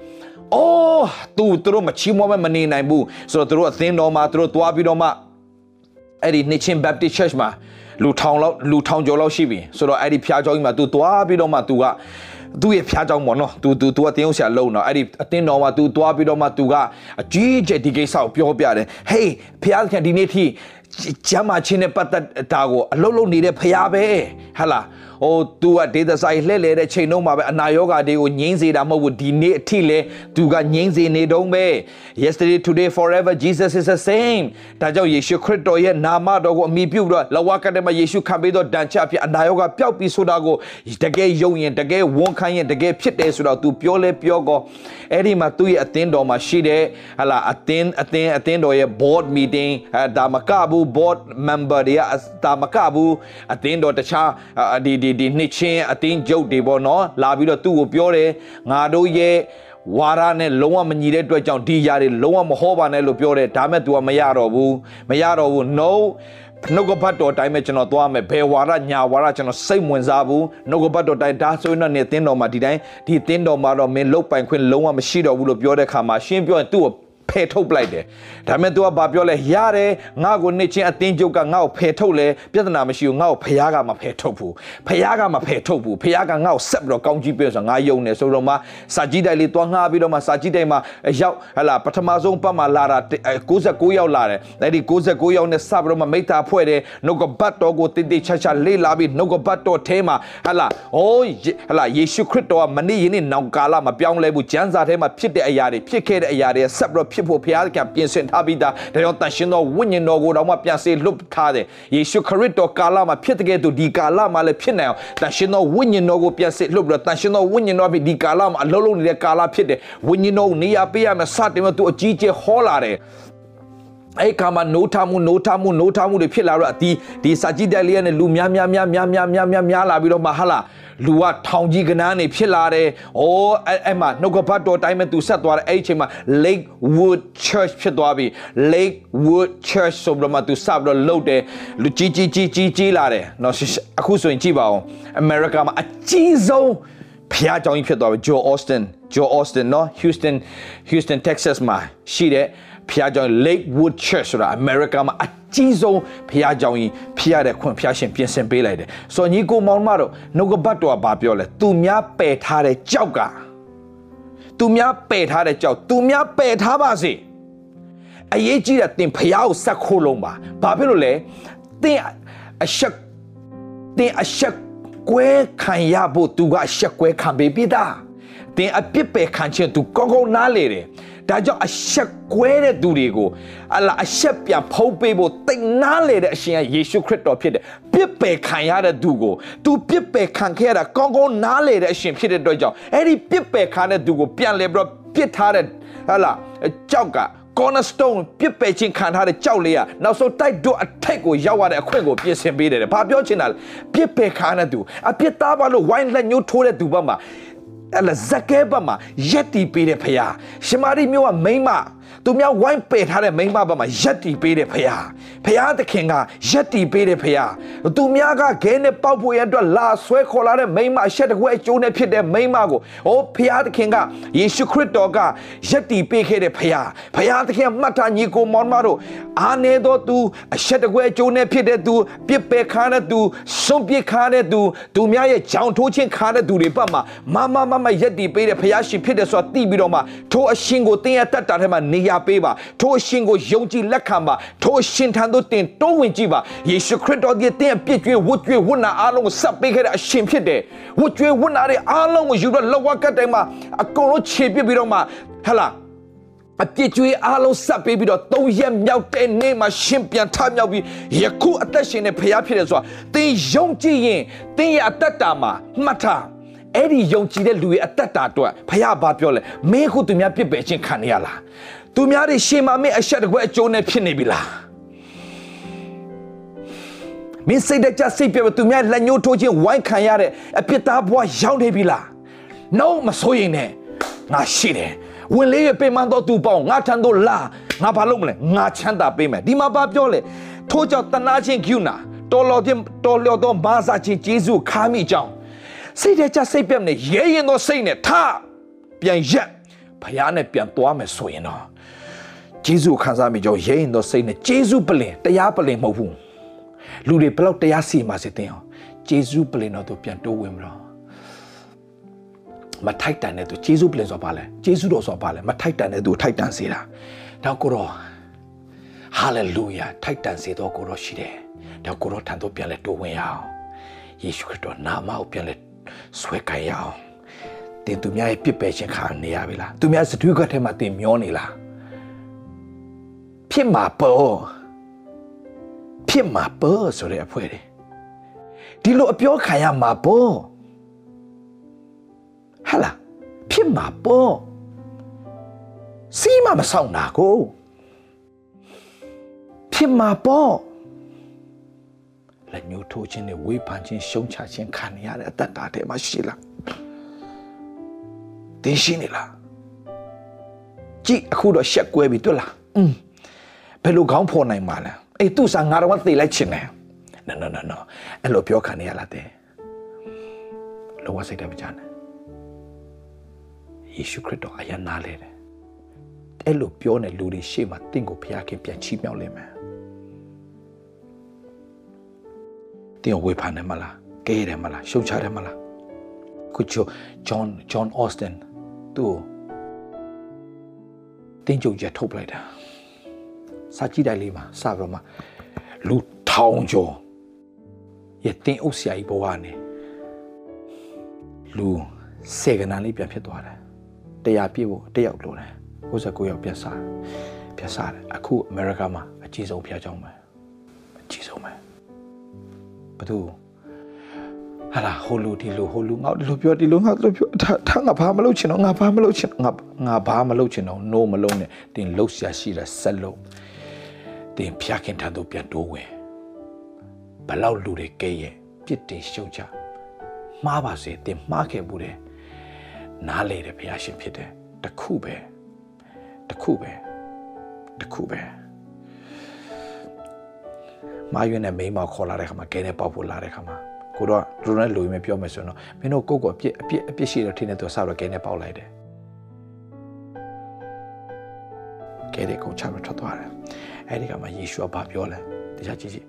အော်သူတို့မချီးမွမ်းမနေနိုင်ဘူးဆိုတော့သူတို့အသင်းတော်မှာသူတို့သွားပြီးတော့မှအဲ့ဒီ Nation Baptist Church မှာလူထောင်လောက်လူထောင်ကျော်လောက်ရှိပြီဆိုတော့အဲ့ဒီဖျားเจ้าကြီးမှာ तू သွားပြီးတော့မှ तू ကသူ့ရဲ့ဖျားကြောင်ပေါ့နော် तू तू तू ကတင်းအောင်ဆရာလုံတော့အဲ့ဒီအတင်းတော်မှာ तू သွားပြီးတော့မှ तू ကအကြီးကျယ်ဒီကိစ္စကိုပြောပြတယ် hey ဖျားခင်ဒီနေ့ထိ ကျမ်းမာခြင်းနဲ့ပတ်သက်တာကိုအလုံးလုံးနေတဲ့ဖျားပဲဟာလား ဟို तू ကဒေသဆိုင်လှည့်လေတဲ့ချိန်တုန်းမှာပဲအနာရောဂါတွေကိုငြိမ်းစေတာမဟုတ်ဘူးဒီနေ့အထိလဲ तू ကငြိမ်းစေနေတုန်းပဲ yesterday today forever Jesus is the same ဒါကြောင့်ယေရှုခရစ်တော်ရဲ့နာမတော်ကိုအမိပြုပြီးတော့လဝကတဲ့မှာယေရှုခံပေးသောဒဏ်ချက်ဖြစ်အနာရောဂါပျောက်ပြီးဆိုတာကိုတကယ်ယုံရင်တကယ်ဝန်ခံရင်တကယ်ဖြစ်တယ်ဆိုတော့ तू ပြောလဲပြောကောအဲ့ဒီမှာသူ့ရဲ့အသင်းတော်မှာရှိတဲ့ဟလာအသင်းအသင်းအသင်းတော်ရဲ့ board meeting အဲဒါမကဘူး board member တွေကဒါမကဘူးအသင်းတော်တခြားဒီဒီ ဒီနှစ်ချင်းအတင်းကျုပ်တွေပေါ့နော်လာပြီးတော့သူ့ကိုပြောတယ်ငါတို့ရဲ့ဝါရနဲ့လုံးဝမညီတဲ့အတွက်ကြောင့်ဒီຢာတွေလုံးဝမဟောပါနဲ့လို့ပြောတယ်ဒါမဲ့ तू ကမရတော့ဘူးမရတော့ဘူး no နှုတ်ကပတ်တော်တိုင်းပဲကျွန်တော်သွားမယ်ဘယ်ဝါရညာဝါရကျွန်တော်စိတ်ဝင်စားဘူးနှုတ်ကပတ်တော်တိုင်းဒါဆိုရင်တော့နေတင်းတော်မှာဒီတိုင်းဒီတင်းတော်မှာတော့မင်းလုတ်ပိုင်ခွင့်လုံးဝမရှိတော့ဘူးလို့ပြောတဲ့ခါမှာရှင်းပြောရင်သူ့ကို ဖယ်ထုတ်ပလိုက်တယ်ဒါပေမဲ့ तू ကဘာပြောလဲရတယ်ငါ့ကိုနှစ်ချင်းအတင်းကျုပ်ကငါ့ကိုဖယ်ထုတ်လဲပြဿနာမရှိဘူးငါ့ကိုဖះကမဖယ်ထုတ်ဘူးဖះကမဖယ်ထုတ်ဘူးဖះကငါ့ကိုဆက်ပြီးတော့ကောင်းကြီးပြဆိုငါယုံနေဆိုတော့မှစာကြည့်တိုက်လေးတွားငှားပြီးတော့မှစာကြည့်တိုက်မှာရောက်ဟလာပထမဆုံးပတ်မှာလာတာ69ရောက်လာတယ်အဲ့ဒီ69ရောက်နဲ့စပြီးတော့မှမိသားဖွဲ့တယ်နှုတ်ကပတ်တော်ကိုတိတိချာချာလေးလာပြီးနှုတ်ကပတ်တော်ထဲမှာဟလာအိုးဟလာယေရှုခရစ်တော်ကမနေ့ယနေ့နောက်ကာလမပြောင်းလဲဘူးကျမ်းစာထဲမှာဖြစ်တဲ့အရာတွေဖြစ်ခဲ့တဲ့အရာတွေဆက်ပြီးတော့ဖြစ်ဖို့ဘုရားကပြင်ဆင်ထားပြီးသားဒါကြောင့်တန်ရှင်တော်ဝိညာဉ်တော်ကိုတော့မှပြန်စေလွတ်ထားတယ်ယေရှုခရစ်တော်ကာလမှာဖြစ်တဲ့ကဲ့သို့ဒီကာလမှာလည်းဖြစ်နိုင်အောင်တန်ရှင်တော်ဝိညာဉ်တော်ကိုပြန်စေလွတ်ပြီးတော့တန်ရှင်တော်ဝိညာဉ်တော်ပြီးဒီကာလမှာအလုံးလုံးနေတဲ့ကာလဖြစ်တယ်ဝိညာဉ်တော်ကိုနေရာပေးရမယ်စတင်မဲ့သူအကြီးကျယ်ဟောလာတယ် အဲ့ခါမှာနိုးထမှုနိုးထမှုနိုးထမှုတွေဖြစ်လာတော့ဒီဒီစာကြည့်တက်လေးနဲ့လူများများများများများများများများလာပြီးတော့မှဟာလာလူကထောင်ကြီးကနန်းနေဖြစ်လာတယ်။အိုးအဲ့အဲ့မှာနှုတ်ကပတ်တော်တိုင်းမဲ့သူဆက်သွားတယ်အဲ့ဒီအချိန်မှာ Lakewood Church ဖြစ်သွားပြီ။ Lakewood Church ဆိုပြီးတော့မှသူစပြီးတော့လှုပ်တယ်လူကြီးကြီးကြီးကြီးကြီးလာတယ်။နော်အခုဆိုရင်ကြည့်ပါဦး။ America မှာအကြီးဆုံးဖျားကြောင်ကြီးဖြစ်သွားပြီ Joe Austin Joe Austin နော် Houston Houston Texas မှာရှိတဲ့ ဖျားကြောင် Lakewood Church ဆိုတာ America မှာအကြီးဆုံးဖျားကြောင်ကြီးဖျားတဲ့ခွင့်ဖျားရှင်ပြင်ဆင်ပေးလိုက်တယ်ဆိုတော့ညီကိုမောင်မတို့နှုတ်ကပတ်တော်ကဘာပြောလဲသူများပယ်ထားတဲ့ကြောက်ကသူများပယ်ထားတဲ့ကြောက်သူများပယ်ထားပါစေအရေးကြီးတဲ့တင်ဖျားကိုဆက်ခိုးလုံးပါဘာဖြစ်လို့လဲတင်အဆက်တင်အဆက်ကွဲခံရဖို့သူကအဆက်ကွဲခံပေးပြီးသား တင်အပြစ်ပယ်ခံခြင်းသူကောင်းကောင်းနားလေတယ်ဒါကြောင့်အဆက်ကွဲတဲ့သူတွေကိုအလားအဆက်ပြန်ဖုံးပေးဖို့တိတ်နားလေတဲ့အရှင်ကယေရှုခရစ်တော်ဖြစ်တယ်ပြစ်ပယ်ခံရတဲ့သူကိုသူပြစ်ပယ်ခံခဲ့ရတာကောင်းကောင်းနားလေတဲ့အရှင်ဖြစ်တဲ့အတွက်ကြောင့်အဲ့ဒီပြစ်ပယ်ခံတဲ့သူကိုပြန်လဲပြီးတော့ပြစ်ထားတဲ့ဟလာကြောက်က cornerstone ပြစ်ပယ်ခြင်းခံထားတဲ့ကြောက်လေးကနောက်ဆုံးတိုက်တော့အထက်ကိုရောက်ရတဲ့အခွင့်ကိုပြင်ဆင်ပေးတယ်။ဘာပြောချင်တာလဲ။ပြစ်ပယ်ခံတဲ့သူအပြစ်သားပါလို့ဝိုင်းလက်ညှိုးထိုးတဲ့သူဘက်မှာ အဲ့လာဇကဲဘက်မှာရက်တီပေးတဲ့ဖရာရှမာရိမျိုးကမိမ့်မ သူများဝိုင်းပယ်ထားတဲ့မိန်းမဘက်မှာရက်တီပေးတယ်ဖရာဖရာသခင်ကရက်တီပေးတယ်ဖရာသူများကခဲနဲ့ပေါက်ဖို့ရအတွက်လာဆွဲခေါ်လာတဲ့မိန်းမအဆက်တကွဲအကျိုးနဲ့ဖြစ်တဲ့မိန်းမကိုအိုးဖရာသခင်ကယေရှုခရစ်တော်ကရက်တီပေးခဲ့တဲ့ဖရာဖရာသခင်မှတ်ထားညီကိုမောင်မတို့အာနေသောသူအဆက်တကွဲအကျိုးနဲ့ဖြစ်တဲ့သူပြစ်ပယ်ခါတဲ့သူဆုံးပြစ်ခါတဲ့သူသူများရဲ့ကြောင်ထိုးခြင်းခါတဲ့သူတွေဘက်မှာမမမမရက်တီပေးတဲ့ဖရာရှင်ဖြစ်တယ်ဆိုတာသိပြီးတော့မှထိုအရှင်ကိုတင်းရတတ်တာထဲမှာနေရာပေးပါထိုအရှင်ကိုယုံကြည်လက်ခံပါထိုအရှင်ထံသို့တင်တိုးဝင်ကြည့်ပါယေရှုခရစ်တော်ဒီတင်းအပြစ်ကြွေးဝတ်ကြွေးဝတ်နာအားလုံးကိုဆက်ပေးခဲ့တဲ့အရှင်ဖြစ်တယ်ဝတ်ကြွေးဝတ်နာတွေအားလုံးကိုယူတော့လောကကတ်တိုင်းမှာအကုန်လုံးခြေပစ်ပြီးတော့မှဟလာအပြစ်ကြွေးအားလုံးဆက်ပေးပြီးတော့သုံးရက်မြောက်တဲ့နေ့မှာရှင်ပြန်ထမြောက်ပြီးယခုအသက်ရှင်တဲ့ဖခင်ဖြစ်တယ်ဆိုတာသင်ယုံကြည်ရင်သင်ရဲ့အသက်တာမှာမှတ်ထားအဲ့ဒီယုံကြည်တဲ့လူရဲ့အသက်တာအတွက်ဖခင်ဘာပြောလဲမင်းခုသူများပြစ်ပယ်ခြင်းခံရလား သူများတွေရှေမာမင်းအဆက်တကွဲအကျိုးနဲ့ဖြစ်နေပြီလားမင်းစိတ်တကြစိတ်ပြသူများလက်ညှိုးထိုးခြင်းဝိုင်းခံရတဲ့အပြစ်သားဘဝရောက်နေပြီလား no မစိုးရင်နဲ့ငါရှိတယ်ဝင်လေးရပေမန်းတော့သူပေါင်းငါထံတော့လာငါဘာလုပ်မလဲငါချမ်းသာပေးမယ်ဒီမှာဘာပြောလဲထို့ကြောင့်တနာချင်းကျူနာတော်တော်ချင်းတော်လျော်သောမာစာချင်းဂျေဇုခါမိကြောင်းစိတ်တကြစိတ်ပြနဲ့ရဲရင်သောစိတ်နဲ့ထပြန်ရက်ဖះနဲ့ပြန်သွားမယ်ဆိုရင်တော့ ဂျေဇုခံစားမိကြောင်းရဲရင်သောစိတ်နဲ့ဂျေဇုပလင်တရားပလင်မဟုတ်ဘူးလူတွေဘလောက်တရားစီမှာစစ်တင်အောင်ဂျေဇုပလင်တော့သူပြန်တိုးဝင်မလို့မထိုက်တန်တဲ့သူဂျေဇုပလင်ဆိုပါလဲဂျေဇုတော်ဆိုပါလဲမထိုက်တန်တဲ့သူထိုက်တန်စေတာတော့ကိုတော့ဟာလေလုယာထိုက်တန်စေတော့ကိုတော့ရှိတယ်တော့ကိုတော့ထံတော့ပြန်လဲတိုးဝင်ရအောင်ယေရှုခရစ်တော်နာမကိုပြန်လဲဆွဲကိုင်ရအောင်တင်သူများရဲ့ပြစ်ပယ်ခြင်းခံနေရပြီလားသူများစတူးကတ်ထဲမှာတင်မျောနေလား ဖြစ်မှာပေါ့ဖြစ်မှာပေါ့ဆိုတဲ့အဖွဲတွေဒီလိုအပြောခံရမှာပေါ့ဟာလားဖြစ်မှာပေါ့စီးမမဆောင်တာကိုဖြစ်မှာပေါ့လက်ညှိုးထိုးခြင်းနဲ့ဝေဖန်ခြင်းရှုံချခြင်းခံရတဲ့အတ္တတာထဲမှာရှိလားတင်းရှိနေလားကြည့်အခုတော့ရှက်ကွဲပြီတွေ့လားอืม ဘယ်လိုခေါင်းဖော်နိုင်မှာလဲအေးသူ့စာငါတော့သိလိုက်ချင်တယ်နော်နော်နော်နော်အဲ့လိုပြောခံနေရလားတဲ့လောကစိတ်တမချနဲ့ယေရှုခရစ်တော်အယနာလေတယ်အဲ့လိုပြောနေလူတွေရှေ့မှာတင့်ကိုဖျားခင်ပြန်ချီးမြှောက်လိမ့်မယ်တင်ဝေဖန်တယ်မလားကဲတယ်မလားရှုံချတယ်မလားခုချိုဂျွန်ဂျွန်အော့စတန်သူ့တင်းကြုံချက်ထုတ်ပလိုက်တာ စာကြည့်တိုက်လေးမှာစပြီးတော့မှလူထောင်ကျော်ရဲ့တင်းအုပ်ဆရာကြီးဘဝနဲ့လူစေကနာလေးပြန်ဖြစ်သွားတယ်တရားပြည့်ဖို့တယောက်လိုတယ်69ယောက်ပြန်စားပြန်စားတယ်အခုအမေရိကမှာအကြီးဆုံးဖျားကြောင်းပဲအကြီးဆုံးပဲဘသူဟာလာဟိုလူဒီလူဟိုလူငါဒီလိုပြောဒီလိုငါဒီလိုပြောထားငါဘာမလုပ်ချင်တော့ငါဘာမလုပ်ချင်ငါငါဘာမလုပ်ချင်တော့ no မလုပ်နဲ့တင်လှုပ်ရှားရှိတာဆက်လု ပ်တင်ဖျားခင်ထံသို့ပြန်တိုးဝင်ဘလောက်လူတွေကဲရဲ့ပြစ်တင်ရှုံချမှားပါစေတင်မှားခဲ့မှုတယ်နားလေတယ်ဘုရားရှင်ဖြစ်တယ်တခုပဲတခုပဲတခုပဲမာယွန်းနဲ့မိန်းမခေါ်လာတဲ့ခါမှာကဲနဲ့ပေါက်ဖို့လာတဲ့ခါမှာကိုတော့လူနဲ့လူရင်းပဲပြောမယ်ဆိုတော့မင်းတို့ကိုယ့်ကိုအပြစ်အပြစ်အပြစ်ရှိတော့ထင်းနေသူဆောက်တော့ကဲနဲ့ပေါက်လိုက်တယ်ကဲခဲတဲ့ကုန်ချပြီးထွက်သွားတယ် အဲ့ဒီကမှယေရှုကဘာပြောလဲတရားကြည့်ကြည့်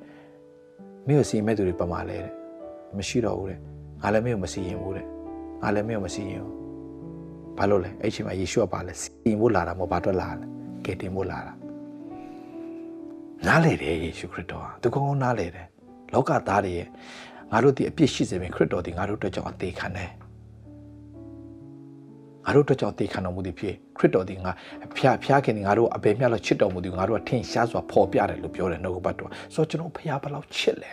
မင်းကိုစီရင်မဲ့သူတွေပမာလဲတဲ့မရှိတော့ဘူးတဲ့ငါလည်းမင်းကိုမစီရင်ဘူးတဲ့ငါလည်းမင်းကိုမစီရင်ဘူးဘာလို့လဲအဲ့ချိန်မှာယေရှုကဘာလဲစီရင်ဖို့လာတာမဟုတ်ဘာတော့လာလဲကယ်တင်ဖို့လာတာနားလေတယ်ယေရှုခရစ်တော်ဟာသူကောင်းကောင်းနားလေတယ်လောကသားတွေရဲ့ငါတို့ဒီအပြစ်ရှိစေပင်ခရစ်တော်ဒီငါတို့အတွက်ကြောင့်အသေးခံတယ် ငါတို့အတွက်ကြောင့်အသေးခံတော်မူသည်ဖြစ်ခရစ်တော်ဒီငါဖျားဖျားခင်ငါတို့အဘယ်မြတ်လို့ချစ်တော်မူသည်ငါတို့ကထင်ရှားစွာပေါ်ပြတယ်လို့ပြောတယ်နှုတ်ကပတ်တော်ဆိုတော့ကျွန်တော်ဖျားဘလောက်ချစ်လဲ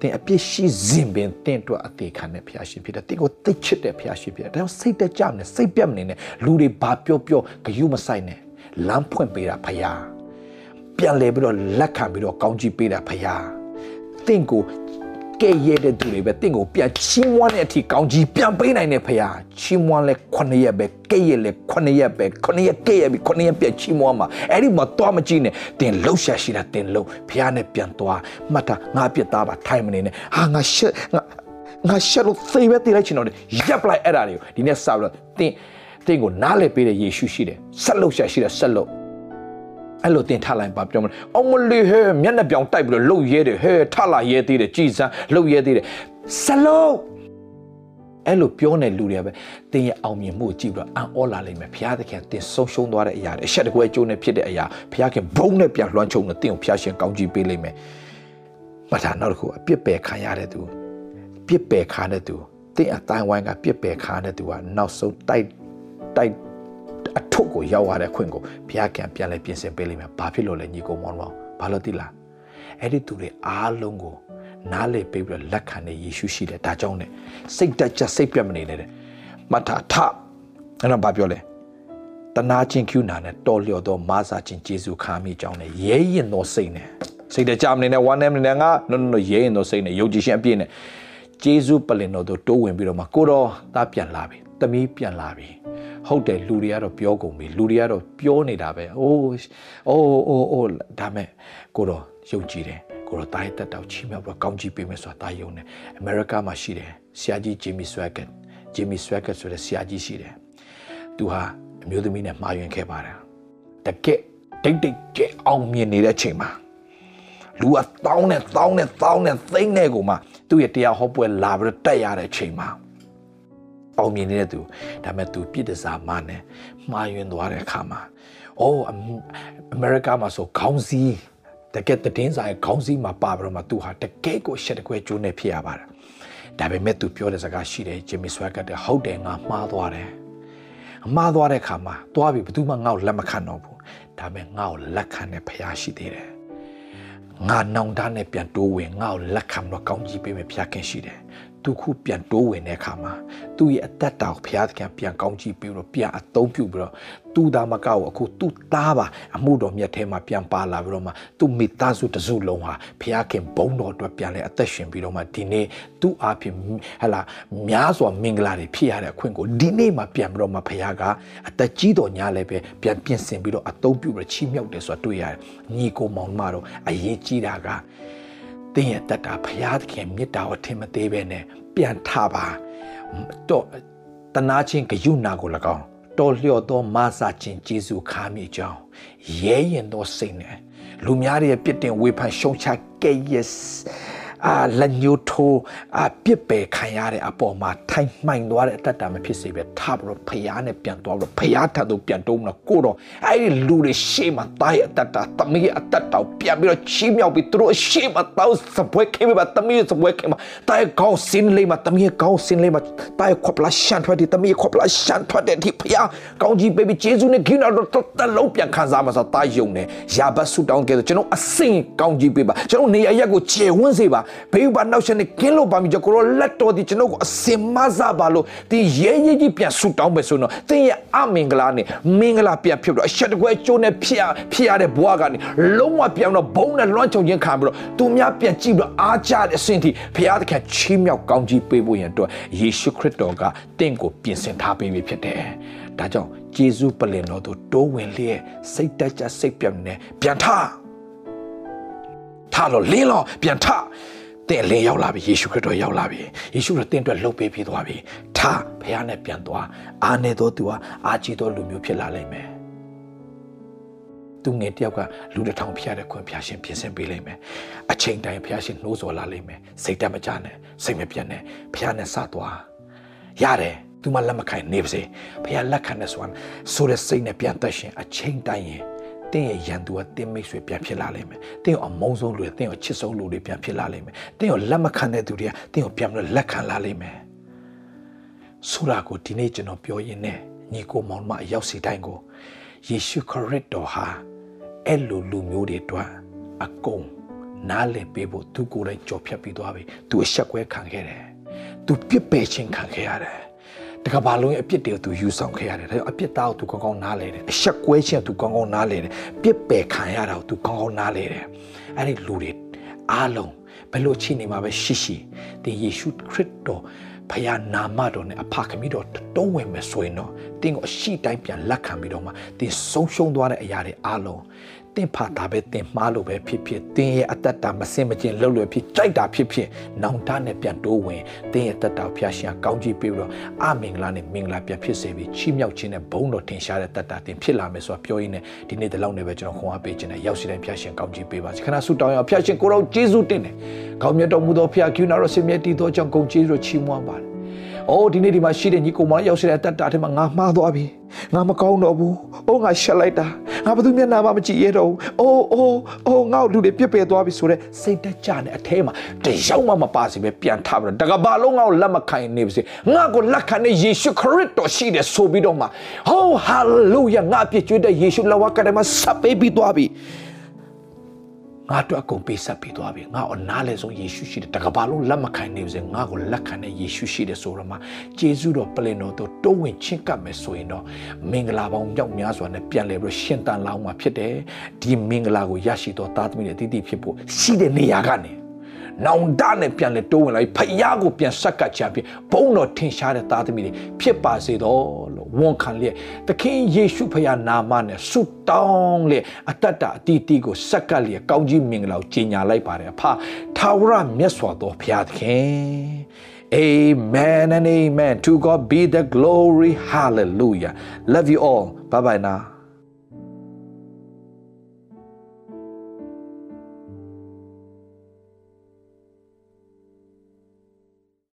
တင်အပြစ်ရှိစဉ်ပင်တင်တော့အသေးခံတဲ့ဖျားရှင်ဖြစ်တယ်တင်ကိုသိချစ်တဲ့ဖျားရှင်ဖြစ်တယ်ဒါကြောင့်စိတ်တကြနဲ့စိတ်ပြတ်မနေနဲ့လူတွေဘာပြောပြောဂယုမဆိုင်နဲ့လမ်းဖွင့်ပေးတာဖျားပြန်လဲပြီးတော့လက်ခံပြီးတော့ကောင်းကြီးပေးတာဖျားတင့်ကို ကဲ့ရဲ့တဲ့သူတွေပဲတင့်ကိုပြန်ချီးမွမ်းတဲ့အထိကောင်းကြီးပြန်ပေးနိုင်တဲ့ဖခင်ချီးမွမ်းလဲ9ရက်ပဲကဲ့ရဲ့လဲ9ရက်ပဲ9ရက်ကဲ့ရဲ့ပြီး9ရက်ပြန်ချီးမွမ်းမှာအဲ့ဒီမှာသွားမကြည့်နဲ့တင်လှုပ်ရှားရှိတာတင်လှုပ်ဖခင်နဲ့ပြန်သွားမှတ်တာငါပြစ်သားပါထိုင်မနေနဲ့ဟာငါရှက်ငါငါရှက်လို့သေပဲတည်လိုက်ချင်တော့ရပ်ပလိုက်အဲ့ဒါတွေကိုဒီနေ့စပြီးတော့တင်တင်ကိုနားလဲပေးတဲ့ယေရှုရှိတယ်ဆက်လှုပ်ရှားရှိတယ်ဆက်လှုပ် အဲ့လိုတင်ထလိုက်ပါပြောမလို့အောင်မလေးဟဲမျက်နှာပြောင်တိုက်ပြီးတော့လှုပ်ရဲတယ်ဟဲထလာရဲသေးတယ်ကြည်စမ်းလှုပ်ရဲသေးတယ်စလုံးအဲ့လိုပြောနေလူတွေကပဲတင်ရဲ့အောင်မြင်မှုကိုကြည့်ပြီးတော့အံ့ဩလာလိမ့်မယ်ဘုရားသခင်တင်ဆုံးရှုံးသွားတဲ့အရာတွေအဆက်တကွဲကျိုးနဲ့ဖြစ်တဲ့အရာဘုရားခင်ဘုံနဲ့ပြန်လွှမ်းခြုံနေတင်ကိုဘုရားရှင်ကောင်းကြီးပေးလိမ့်မယ်မထာနောက်တစ်ခုအပြစ်ပယ်ခံရတဲ့သူပြစ်ပယ်ခံတဲ့သူတင်အတိုင်းဝိုင်းကပြစ်ပယ်ခံတဲ့သူကနောက်ဆုံးတိုက်တိုက် အထုပ်ကိုရောက်ရတဲ့ခွင့်ကိုဘုရားကံပြန်လဲပြင်ဆင်ပေးလိမ့်မယ်ဘာဖြစ်လို့လဲညီကောင်မောင်မောင်ဘာလို့တိလားအဲ့ဒီသူတွေအားလုံးကိုနားလေပေးပြီးတော့လက်ခံတဲ့ယေရှုရှိတယ်ဒါကြောင့် ਨੇ စိတ်တက်ချက်စိတ်ပြတ်မနေနဲ့တဲ့မထာထအဲ့တော့ဘာပြောလဲတနာချင်းကျူနာနဲ့တော်လျော်သောမာစာချင်းဂျေဇုခါမိကြောင်းနဲ့ရဲရင်သောစိတ်နဲ့စိတ်တကြမနေနဲ့ဝမ်းနဲ့မနေနဲ့ငါ no no no ရဲရင်သောစိတ်နဲ့ယုံကြည်ခြင်းအပြည့်နဲ့ဂျေဇုပလင်တော်တို့တိုးဝင်ပြီးတော့မှကိုတော်သားပြန်လာပြီတမီးပြန်လာပြီ ဟုတ်တယ်လူတွေကတော့ပြောကုန်ပြီလူတွေကတော့ပြောနေတာပဲအိုးအိုးအိုးအိုးဒါမဲ့ကိုတော့ယုံကြည်တယ်ကိုတော့တားရတက်တောက်ချီးမြှောက်ပြီးကောင်းချီးပေးမယ်ဆိုတာတားယုံတယ်အမေရိကမှာရှိတယ်ဆရာကြီးဂျီမီဆွဲကတ်ဂျီမီဆွဲကတ်ဆိုတဲ့ဆရာကြီးရှိတယ်သူဟာအမျိုးသမီးနဲ့မှားယွင်းခဲ့ပါတယ်တကက်တိတ်တိတ်ကြအောင်မြင်နေတဲ့အချိန်မှာလူအတောင်းနဲ့တောင်းနဲ့တောင်းနဲ့သိမ့်နဲ့ကိုမှသူ့ရဲ့တရားဟောပွဲလာပြီးတက်ရတဲ့အချိန်မှာ အောင်မြင်နေတဲ့သူဒါပေမဲ့သူပြစ်ဒစာမနဲ့မှားယွင်းသွားတဲ့အခါမှာအိုးအမေရိကမှာဆိုခေါင်းစည်းတကယ်တည်င်းဆိုင်ခေါင်းစည်းမှာပါပြီးတော့မှသူဟာတကယ်ကိုရှက်တကွဲကျိုးနေဖြစ်ရပါတယ်ဒါပေမဲ့သူပြောတဲ့စကားရှိတယ်ဂျင်မီဆွဲကတ်တဲ့ဟုတ်တယ်ငါမှားသွားတယ်မှားသွားတဲ့အခါမှာသွားပြီဘယ်သူမှငါ့ကိုလက်မခံတော့ဘူးဒါပေမဲ့ငါ့ကိုလက်ခံတဲ့ဖရားရှိသေးတယ်ငါနောင်တနဲ့ပြန်တိုးဝင်ငါ့ကိုလက်ခံတော့ကောင်းကြီးပေးမယ်ဖျားခင်ရှိတယ် သူခုပြန်တိုးဝင်တဲ့အခါမှာသူ့ရဲ့အသက်တာကိုဘုရားသခင်ပြန်ကောင်းကြည့်ပြီးတော့ပြန်အသုံးပြုပြီးတော့သူ့သားမကောက်အခုသူ့သားပါအမှုတော်မြတ်ထဲမှာပြန်ပါလာပြီးတော့မှသူ့မိသားစုတစုလုံးဟာဘုရားခင်ဘုန်းတော်အတွက်ပြန်လဲအသက်ရှင်ပြီးတော့မှဒီနေ့သူ့အားဖြင့်ဟလာများစွာမင်္ဂလာတွေဖြစ်ရတဲ့အခွင့်ကိုဒီနေ့မှပြန်ပြီးတော့မှဘုရားကအသက်ကြီးတော်ညာလည်းပဲပြန်ပြင်ဆင်ပြီးတော့အသုံးပြုပြီးချီးမြှောက်တယ်ဆိုတာတွေ့ရတယ်ညီကိုမောင်မတော်အရေးကြီးတာက သင်ရဲ့တတ်တာဘုရားသခင်မေတ္တာကိုထင်မသေးပဲနဲ့ပြန်ထပါတော့တနာချင်းဂယုနာကို၎င်းတော်လျော့သောမာစာခြင်းကျေးဇူးခါမိကြောင်းရဲရင်သောစိတ်နဲ့လူများရဲ့ပြစ်တင်ဝေဖန်ရှုံချကဲ့ရဲ့ အာလက်ညှိုးထိုးအာပြစ်ပယ်ခံရတဲ့အပေါ်မှာထိုင်မှိုင်သွားတဲ့အတ္တတာမဖြစ်စေပဲထားပြီးတော့ဖျားနဲ့ပြန်သွားပြီးတော့ဖျားထပ်တော့ပြန်တုံးတော့ကိုတော့အဲ့ဒီလူတွေရှေ့မှာတားရဲ့အတ္တတာတမီးရဲ့အတ္တတာပြန်ပြီးတော့ချီးမြှောက်ပြီးသူတို့ရှေ့မှာတောက်စပွဲခေမှာတမီးစပွဲခေမှာတားကောင်းစင်းလေးမှာတမီးကောင်းစင်းလေးမှာတားခေါပလာရှန်ထွက်တယ်တမီးခေါပလာရှန်ထွက်တယ်ဒီဖျားကောင်းကြီးပေးပြီးဂျေဇုနဲ့ဂိနာတော့တလုံးပြန်ခံစားမှာဆိုတားယုံတယ်ရာဘတ်ဆူတောင်းကဲကျွန်တော်အစင်ကောင်းကြီးပေးပါကျွန်တော်နေရာရက်ကိုခြေဝန်းစေပါဘေးဘာနောက်ရှင်နဲ့ကင်းလို့ပါမိကြကိုရောလက်တော်ဒီကျွန်တော်ကိုအစင်မစားပါလို့ဒီရဲရဲကြီးပြန်ဆူတောင်းမယ်ဆိုတော့သင်ရဲ့အမင်္ဂလာနဲ့မင်္ဂလာပြန်ဖြစ်ပြီးတော့အချက်တကွဲကျိုးနဲ့ဖြစ်ဖြစ်ရတဲ့ဘဝကနေလုံးဝပြန်တော့ဘုံနဲ့လွှမ်းခြုံခြင်းခံပြီးတော့သူများပြန်ကြည့်ပြီးတော့အားကြတဲ့အဆင့်ထိဘုရားသခင်ချီးမြှောက်ကောင်းကြီးပေးဖို့ရန်အတွက်ယေရှုခရစ်တော်ကတင့်ကိုပြင်ဆင်ထားပေးပြီဖြစ်တယ်။ဒါကြောင့်ဂျေဇုပလင်တော်တို့တိုးဝင်လျက်စိတ်တက်ကြစိတ်ပြတ်နေပြန်ထထလို့လင်းလို့ပြန်ထ တဲ့လင်းရောက်လာပြီယေရှုခရစ်တော်ရောက်လာပြီယေရှုခရစ်တင့်အတွက်လှုပ်ပေးပြီးသွားပြီထဖခင်နဲ့ပြန်သွားအာနေတော်သူဟာအာကြည့်တော်လူမျိုးဖြစ်လာလိမ့်မယ်သူငယ်တယောက်ကလူတစ်ထောင်ဖျားတဲ့ခွင့်ဖျားရှင်ပြင်ဆင်ပေးလိမ့်မယ်အချိန်တိုင်းဖျားရှင်နှိုးဆော်လာလိမ့်မယ်စိတ်တက်မကြနဲ့စိတ်မပြတ်နဲ့ဖျားနဲ့စသွားရတယ်သူမလက်မခိုင်နေပါစေဖျားလက်ခံတဲ့ဆိုတာဆိုတဲ့စိတ်နဲ့ပြန်သက်ရှင်အချိန်တိုင်းရင် တင်းရဲ့ရန်သူကတင်းမိတ်ဆွေပြန်ဖြစ်လာလိမ့်မယ်။တင်းကိုအမုန်းဆုံးလူတွေတင်းကိုချစ်ဆုံးလူတွေပြန်ဖြစ်လာလိမ့်မယ်။တင်းကိုလက်မခံတဲ့သူတွေကတင်းကိုပြန်ပြီးလက်ခံလာလိမ့်မယ်။ဆိုလာကိုဒီနေ့ကျွန်တော်ပြောရင်းနဲ့ညီကိုမောင်မအရောက်စီတိုင်းကိုယေရှုခရစ်တော်ဟာအဲ့လိုလူမျိုးတွေအတွက်အကုန်နားလည်ပေးဖို့သူကိုယ်တိုင်ကြော်ဖြတ်ပြီးသွားပြီ။ तू အဆက်ကွဲခံခဲ့တယ်။ तू ပြစ်ပယ်ခြင်းခံခဲ့ရတယ်။ တကဘာလုံးရဲ့အပြစ်တွေကိုသူယူဆောင်ခဲ့ရတယ်ဒါကြောင့်အပြစ်သားကိုသူကောင်းကောင်းနားလဲတယ်အဆက်ကွဲခြင်းကိုသူကောင်းကောင်းနားလဲတယ်ပြစ်ပယ်ခံရတာကိုသူကောင်းကောင်းနားလဲတယ်အဲ့ဒီလူတွေအားလုံးဘယ်လိုချိနေမှာပဲရှိရှိဒီယေရှုခရစ်တော်ဖခင်နာမတော်နဲ့အဖခမီးတော်တုံးဝင်မယ်ဆိုရင်တော့တင်းကိုအရှိတိုင်းပြန်လက်ခံပြီးတော့မှတင်းဆုံးရှုံးသွားတဲ့အရာတွေအားလုံး တင်းဖာတာပဲတင်းမှားလို့ပဲဖြစ်ဖြစ်တင်းရဲ့အသက်တာမစင်မကျင်လှုပ်လွယ်ဖြစ်ကြိုက်တာဖြစ်ဖြစ်နောင်တနဲ့ပြန်တိုးဝင်တင်းရဲ့တက်တာဖျားရှင်ကောင်းကြီးပေးပြီးတော့အမင်္ဂလာနဲ့မင်္ဂလာပြန်ဖြစ်စေပြီးချီးမြှောက်ခြင်းနဲ့ဘုန်းတော်တင်ရှားတဲ့တက်တာတင်ဖြစ်လာမယ်ဆိုတာပြောရင်းနဲ့ဒီနေ့ဒီလောက်နဲ့ပဲကျွန်တော်ခွန်အားပေးခြင်းနဲ့ရောက်စီတိုင်းဖျားရှင်ကောင်းကြီးပေးပါစေခဏဆုတောင်းရအောင်ဖျားရှင်ကိုရောယေရှုတင်တယ်ကောင်းမြတ်တော်မူသောဖျားကျူနာတော်ဆင်မြတ်တည်သောကြောင့်ဂုဏ်ကျေးဇူးချီးမွမ်းပါတယ်။ အိုးဒီနေ့ဒီမှာရှိတဲ့ညီကောင်မရောက်ရှိတဲ့အတ္တအထက်မှာငါမှားသွားပြီ။ငါမကောင်းတော့ဘူး။အိုးငါရှက်လိုက်တာ။ငါဘယ်သူမျက်နှာမှမကြည့်ရတော့ဘူး။အိုးအိုးအိုးငါ့လူတွေပြစ်ပယ်သွားပြီဆိုတော့စိတ်တကြနဲ့အထဲမှာတယောက်မှမပါစီပဲပြန်ထားပြီးတော့တကဘာလုံးငါ့ကိုလက်မခံနေပါစေ။ငါ့ကိုလက်ခံတဲ့ယေရှုခရစ်တော်ရှိတယ်ဆိုပြီးတော့မှဟောဟာလေလုယာငါပြည့်ကျွတ်တဲ့ယေရှုလက်ဝါးကတည်းကဆက်ပေးပြီးသွားပြီ။ ငါတို့အကုန်ပေးဆက်ပေးသွားပြီငါ့အနားလေဆုံးယေရှုရှိတယ်တကဘာလုံးလက်မခံနေပါစေငါ့ကိုလက်ခံတဲ့ယေရှုရှိတယ်ဆိုတော့မှဂျေဇုတော်ပလင်တော်တို့တိုးဝင်ချင်းကပ်မယ်ဆိုရင်တော့မင်္ဂလာပေါင်းမြောက်များစွာနဲ့ပြန်လဲပြီးရှင်တန်လောင်းမှာဖြစ်တယ်ဒီမင်္ဂလာကိုရရှိတော်သားသမီးတွေတည်တည်ဖြစ်ဖို့ရှိတဲ့နေရာကနေ နောင်တနဲ့ပြန်လဲတိုးဝင်လာပြီးဖယားကိုပြန်ဆက်ကပ်ချပြီးဘုန်းတော်ထင်ရှားတဲ့သားသမီးတွေဖြစ်ပါစေတော့လို့ဝန်ခံလျက်သခင်ယေရှုဖယားနာမနဲ့ဆုတောင်းလျက်အတ္တတအတီးတီးကိုဆက်ကပ်လျက်ကောင်းကြီးမင်္ဂလာကိုကြီးညာလိုက်ပါတယ်အဖထာဝရမြတ်စွာသောဘုရားသခင် Amen and amen. To God be the glory. Hallelujah. Love you all. Bye bye now.